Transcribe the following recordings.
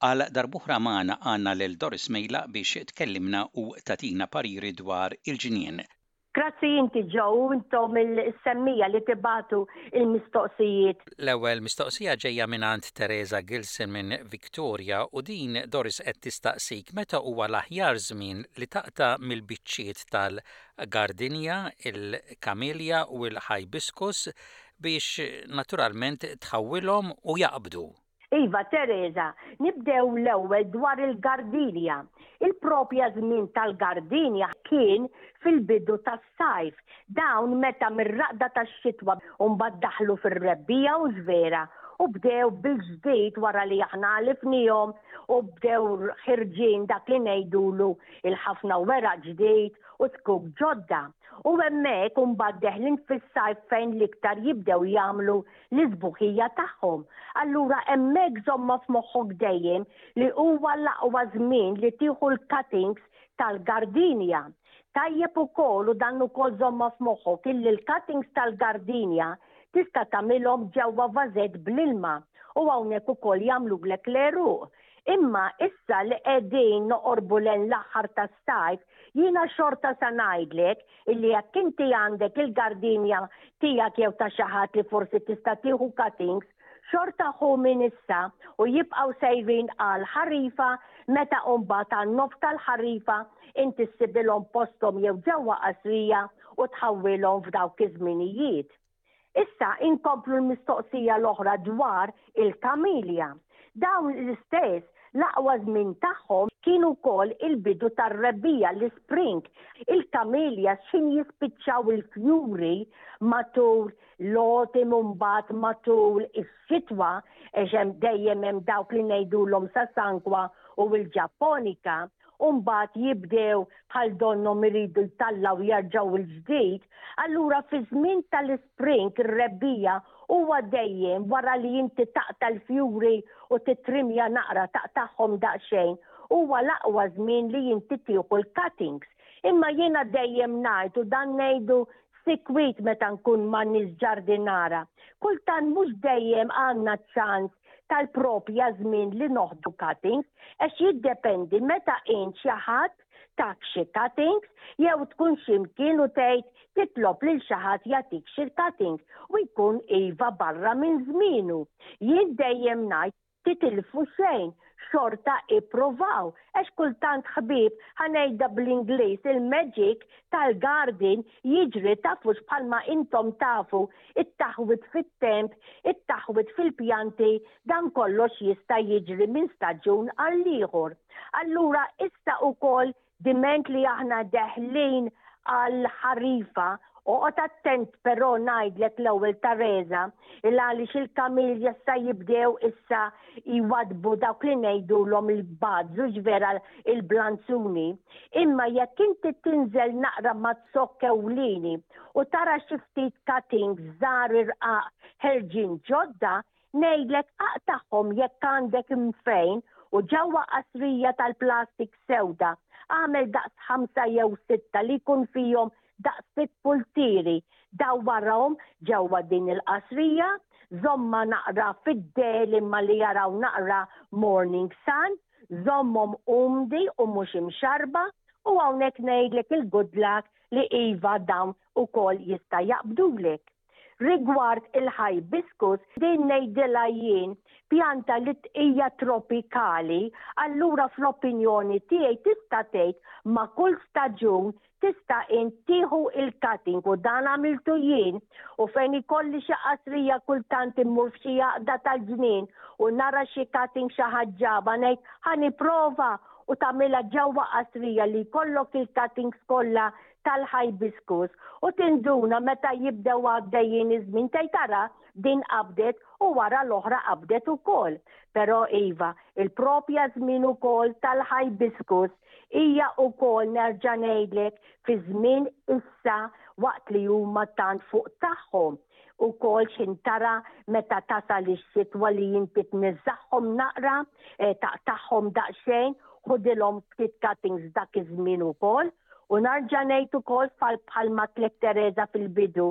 Għal darb'oħra magħna għandna lil Doris Mejla biex tkellimna u tagħtina pariri dwar il-ġnien. Grazzi inti Joe u intom is-semmija li tibgħatu l-mistoqsijiet. L-ewwel mistoqsija ġejja mingħand Teresa Gilson minn Victoria u din Doris qed tistaqsik meta huwa l-aħjar żmien li taqta' mill-biċċiet tal-gardinja, il-camellia u l-hibiscus biex naturalment tħawwilhom u jaqbdu. Iva, Teresa, nibdew l-ewwel dwar il-gardinja. Il-propja żmien tal-gardinja kien fil-bidu tas-sajf. Dawn meta mir-raqda tax-xitwa u mbagħad daħlu fir-rebbiegħa u żvera u bdew bil-ġdid wara li aħna għalifnihom u bdew ħirġin dak li ngħidulu l-ħafna weraq ġdid u tkuk ġodda. U hemmhekk u mbagħad deħlin fis-sajf fejn l-iktar jibdew jagħmlu l-isbuħija tagħhom. Allura hemmhekk żommha f'moħħok dejjem li huwa l-aqwa żmien li tieħu l-cuttings tal-gardenia. Tajjeb ukoll u dan ukoll żommha f'moħħok illi l-cuttings tal-gardenia tista' tagħmilhom ġewwa vażett bl-ilma u hawnhekk ukoll jagħmlulek l-għeruq Imma issa li qegħdin noqorbu lejn l-aħħar tas-sajf, jiena xorta sa ngħidlek illi jekk inti għandek il-gardinja tiegħek jew ta' xi ħadd li forsi tista' tieħu cuttings, xorta ħu minn issa u jibqgħu sejrin għal ħarifa meta mbagħad għan-nofs tal-ħarifa inti ssibilhom posthom jew ġewwa qasrija u tħawwilhom f'dawk iż-żminijiet. Issa inkomplu l-mistoqsija l-oħra dwar il-Camellia. Dawn l-istess l-aqwa żmien tagħhom kien ukoll il-bidu tar-rebbiegħa, l-ispring. Il-Camellia x'ħin jispiċċaw il-fjuri matul l-autumn u mbagħad matul ix-xitwa għax hemm dejjem hemm dawk li ngħidulhom sasankwa u l-ġapponika u mbagħad jibdew bħal donnhom iridu jtallgħu jerġgħu il-ġdid, allura fiż-żmien tal-ispring, ir-rebbiegħa, huwa dejjem wara li inti taqta' l-fjuri u titrimja naqra taqtagħhom daqsxejn, huwa l-aqwa żmien li inti tieħu l-cuttings. Imma jiena dejjem ngħid u dan ngħidu sikwit meta nkun ma' nies ġardinara, kultant mhux dejjem għandna ċ-ċans tal-propja żmien li noħdu cuttings għax jiddependi meta int xi ħadd tak xi cuttings jew tkun x'imkien u tgħid titlob lil xi ħadd jagħtik xi cuttings u jkun iva barra minn żmienu. Jien dejjem ngħid titilfu xejn, xorta ipprovaw għax kultant ħbieb ħa ngħidha bl-Ingliż il-magic tal-garden jiġri tafux bħalma intom tafu it-taħwid fit-temp, it-taħwid fil-pjanti, dan kollox jista' jiġri minn staġun għal ieħor. Allura issa ukoll diment li aħna deħlin għal ħarifa Oqgħod attent però ngħidlek l-ewwel Teresa il għaliex il-kamilja sa jibdew issa jwadbu dawk li ngħidulhom il-badżu ġvera il-blanzuni. Imma jekk inti tinżel naqra mat-sokk ewlieni u tara xi ftit cutting żgħar irqaq ħerġin ġodda, ngħidlek aqtagħhom jekk għandek imfejn u ġewwa qasrija tal-plastik sewda agħmel daqs ħamsa jew sitta li jkun fihom daqs sitt pultieri, dawwarhom ġewwa din il-qasrija, żommha naqra fid-dehel imma li jaraw naqra morning sun, żommhom umdi u mhux imxarrba, u hawnhekk ngħidlek il-good luck li iva dawn ukoll jista' jaqbdulek. Rigward il-hibiscus din ngħidilha jien pjanta li hija tropikali allura fl-opinjoni tiegħi tista' tgħid ma' kull staġun tista' int tieħu il-cutting u dan għamiltu jien u fejn ikolli xi qasrija kultant immur f'xi għaqda tal-ġnien u nara xi cutting xi ħaġġaba ngħid ħa nipprova u tagħmilha ġewwa qasrija li jkollok il-cuttings kollha tal-hibiscus u tinduna meta jibdew għaddejjin iż-żmien tgħid ara din qabdet u wara l-oħra qabdet ukoll. Però iva, il-propja żmien ukoll tal-hibiscus hija ukoll nerġa' ngħidlek fi żmien issa waqt li huma tant fuq tagħhom. ukoll x'intara meta tasal ix-xitwa li inti tniżżagħhom naqra, eh, taqtagħhom daqsxejn, ħudilhom ftit cuttings dak iż-żmien ukoll. U narġa' ngħid ukoll fal bħalma tliet Teresa fil-bidu,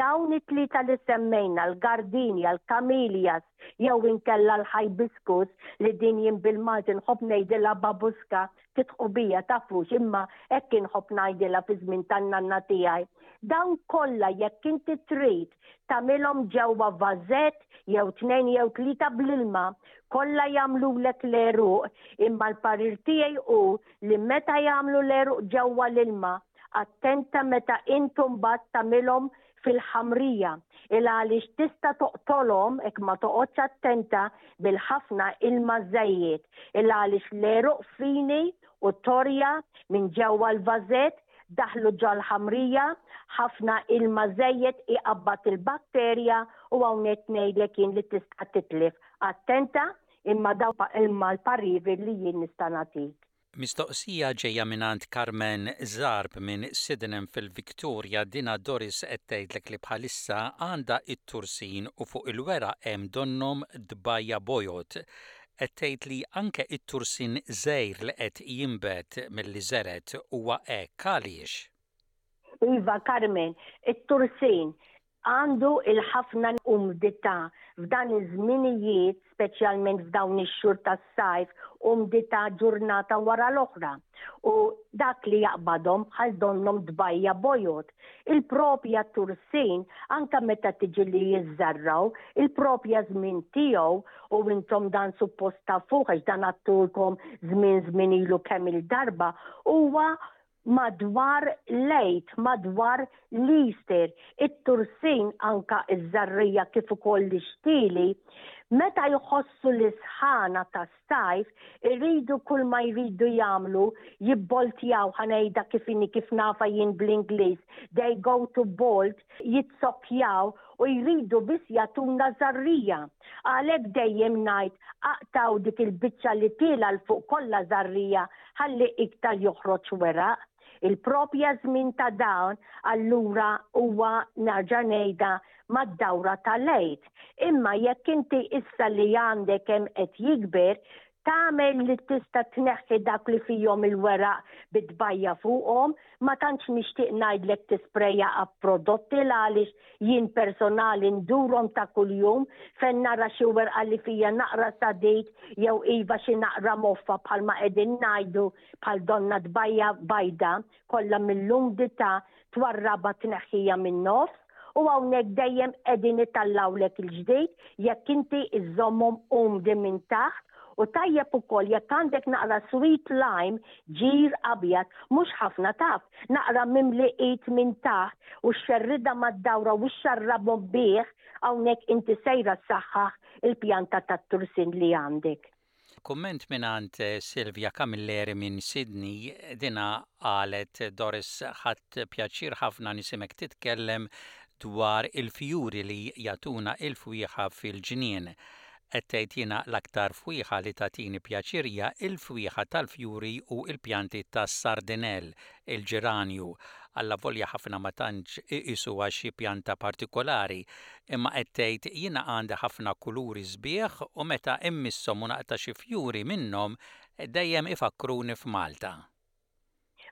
dawn it-tlieta li semmejna l-gardenia, l-kamiljas jew inkella l-hibiscus li din jien bil-Malti nħobb ngħidilha babuska Titħu bija, tafux, imma hekk inħobb ngħidilha fiż-żmien tan-nanna tiegħi. Dawn kollha jekk inti trid, tagħmilhom ġewwa vażett jew tnejn jew tlieta bl-ilma. Kollha jagħmlulek l-għeruq, imma l-parir tiegħi hu li meta jagħmlu l-għeruq ġewwa l-ilma, attenta meta int imbagħad tagħmilhom fil-ħamrija, ilgħaliex tista' toqtolhom hekk ma toqgħodx attenta bil-ħafna ilma żejjed, ilgħaliex l-għeruq fini u torja minn ġewwa l-vażett daħlu ġol-ħamrija, ħafna ilma żejjed iqabbad il-batterja u hawnhekk ngħidlek jien li tista' titlef. Attenta, imma dawn huma l-pariri li jien nista' nagħtik. Mistoqsija ġejja mingħand Carmen Zarb minn Sydenham fil-Victoria, dinha Doris qed tgħidlek li bħalissa għandha t-tursin u fuq il-weraq hemm donnhom dbajja' bojod. Qed tgħid li anke t-tursin żgħir li qed jinbet milli żergħet huwa hekk, għaliex? Iva Carmen, it-tursin Għandu l-ħafna umdità f'dan iż-żminijiet, speċjalment f'dawn ix-xhur tas-sajf, umdità ġurnata wara l-oħra, u dak li jaqbadhom bħal donnhom tbajja' bojod. Il-propja tursin, anke meta tiġi li jiżżarraw, il-propja żmien tiegħu, u intom dan suppost tafuh għax dan għadtulkom żmien żmien ilu kemm-il darba, huwa madwar l-Għid, madwar l-Easter, it-Tursin anke ż-Żarrija kif ukoll l-Ixtieli, meta jħossu l-isħana tas-sajf iridu kull ma jridu jagħmlu jibboltjaw, ħa ngħidha kif inhi kif nafha jien bl-Ingliż, they go to bolt, jitzokkjaw u jridu biss jagħtuna żarrija. Għalhekk dejjem ngħid aqtgħu dik il-biċċa li tiela' 'l fuq kollha żarrija ħalli iktar joħroġ weraq. Il-propja żmien ta' dan allura huwa narġa' ngħidha mad-dawra tal-Għid. Imma jekk inti issa li għandek hemm qed jikber, tagħmel li tista' tneħħi dak li fihom il-weraq bit-tbajja fuqhom, Ma tantx nixtieq ngħidlek tisprejja a prodotti l-għaliex jien personali ndurhom ta' kuljum fejn nara xi werqa li fija naqra sadid jew iva xi naqra moffa bħalma qegħdin ngħidu bħal donna tbajja bajda kollha mill-umdità twarrabha tneħħija min-nofs. U hawnhekk dejjem qegħdin itallgħulek il-ġdid jekk inti iżżommhom umdi minn taħt u tajjeb ukoll jekk għandek naqra sweet lime ġir abjad mhux ħafna taf, naqra mimli id minn taħt u xxerridha mad-dawra u xxarrabhom bih, hawnhekk inti sejra ssaħħaħ il-pjanta tat-tursin li għandek. Kumment mingħand Silvia Camilleri minn Sydney, dinha qalet Doris ħadt pjaċir ħafna nisimek titkellem dwar il-fjuri li jagħtuna il-fwieħa fil-ġnien. Qed tgħid jiena l-aktar fwieħa li tagħtini pjaċir hija il-fwieħa tal-fjuri u il-pjanti tas-sardinell il-ġeranju, allavolja ħafna ma tantx iqisuha xi pjanta partikolari, imma qed tgħid jiena għandi ħafna kuluri sbieħ u meta immisshom u naqta' xi fjuri minnhom dejjem ifakkruni f'Malta.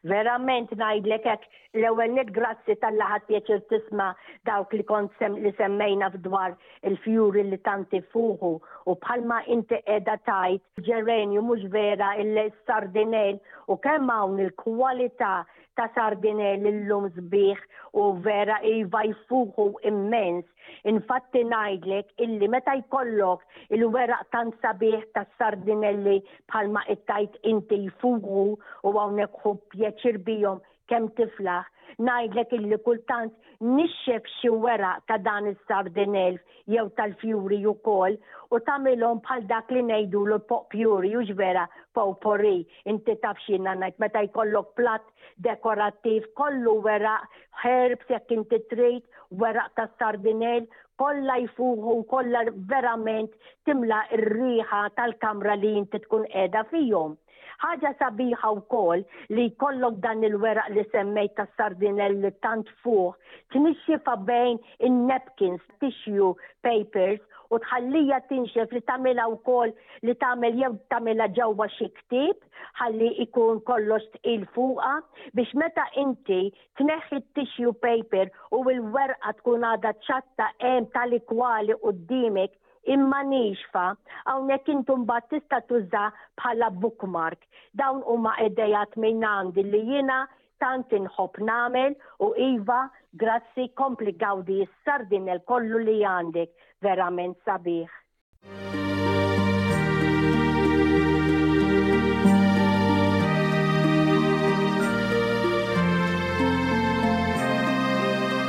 Verament ngħidlek hekk, l-ewwel nett grazzi talli ħadt pjaċir tisma' dawk li kont li semmejna f'dwar il-fjuri li tant ifuħu u bħalma inti qiegħda tgħid, ġerenju mhux vera il-sardinell u kemm hawn il-kwalità ta' sardinell illum sbieħ u vera iva jfuħu immens. Infatti ngħidlek illi meta jkollok il-weraq tant sabiħ tas-sardinelli bħalma qed tgħid inti jfuħu u hawnhekk ħu pjaċir bihom kemm tiflaħ, ngħidlek illi kultant nixxef xi weraq ta' dan is-sardin elf jew tal-fjuri ukoll u tagħmilhom bħal dak li ngħidulu po'pjuri hux vera po'porri inti taf x'jiena ngħid meta jkollok platt dekorattiv kollu weraq, herbs jekk inti trid, weraq tas-sardinell, kollha jfuħu kollha verament timla' r-riħa tal-kamra li inti tkun qiegħda fihom. Ħaġa sabiħa wkoll li jkollok dan il-weraq li semmejt tas-sardinell li tant fuħ, tnixxifha bejn in-napkins, tissue papers, u tħallija tinxef li tagħmilha wkoll li tagħmel jew tagħmilha ġewwa xi ktieb ħalli ikun kollox tqil fuqha biex meta inti tneħħi t-tissue paper u l-werqa tkun għadha ċatta hemm tali kwali qudiemek imma nixfa, hawnhekk intu mbagħad tista' tuża bħala bookmark. Dawn huma idejat mingħandi li jiena tant inħobb nagħmel u iva grazzi kompli gawdi s-sardinel kollu li għandek verament sabiħ.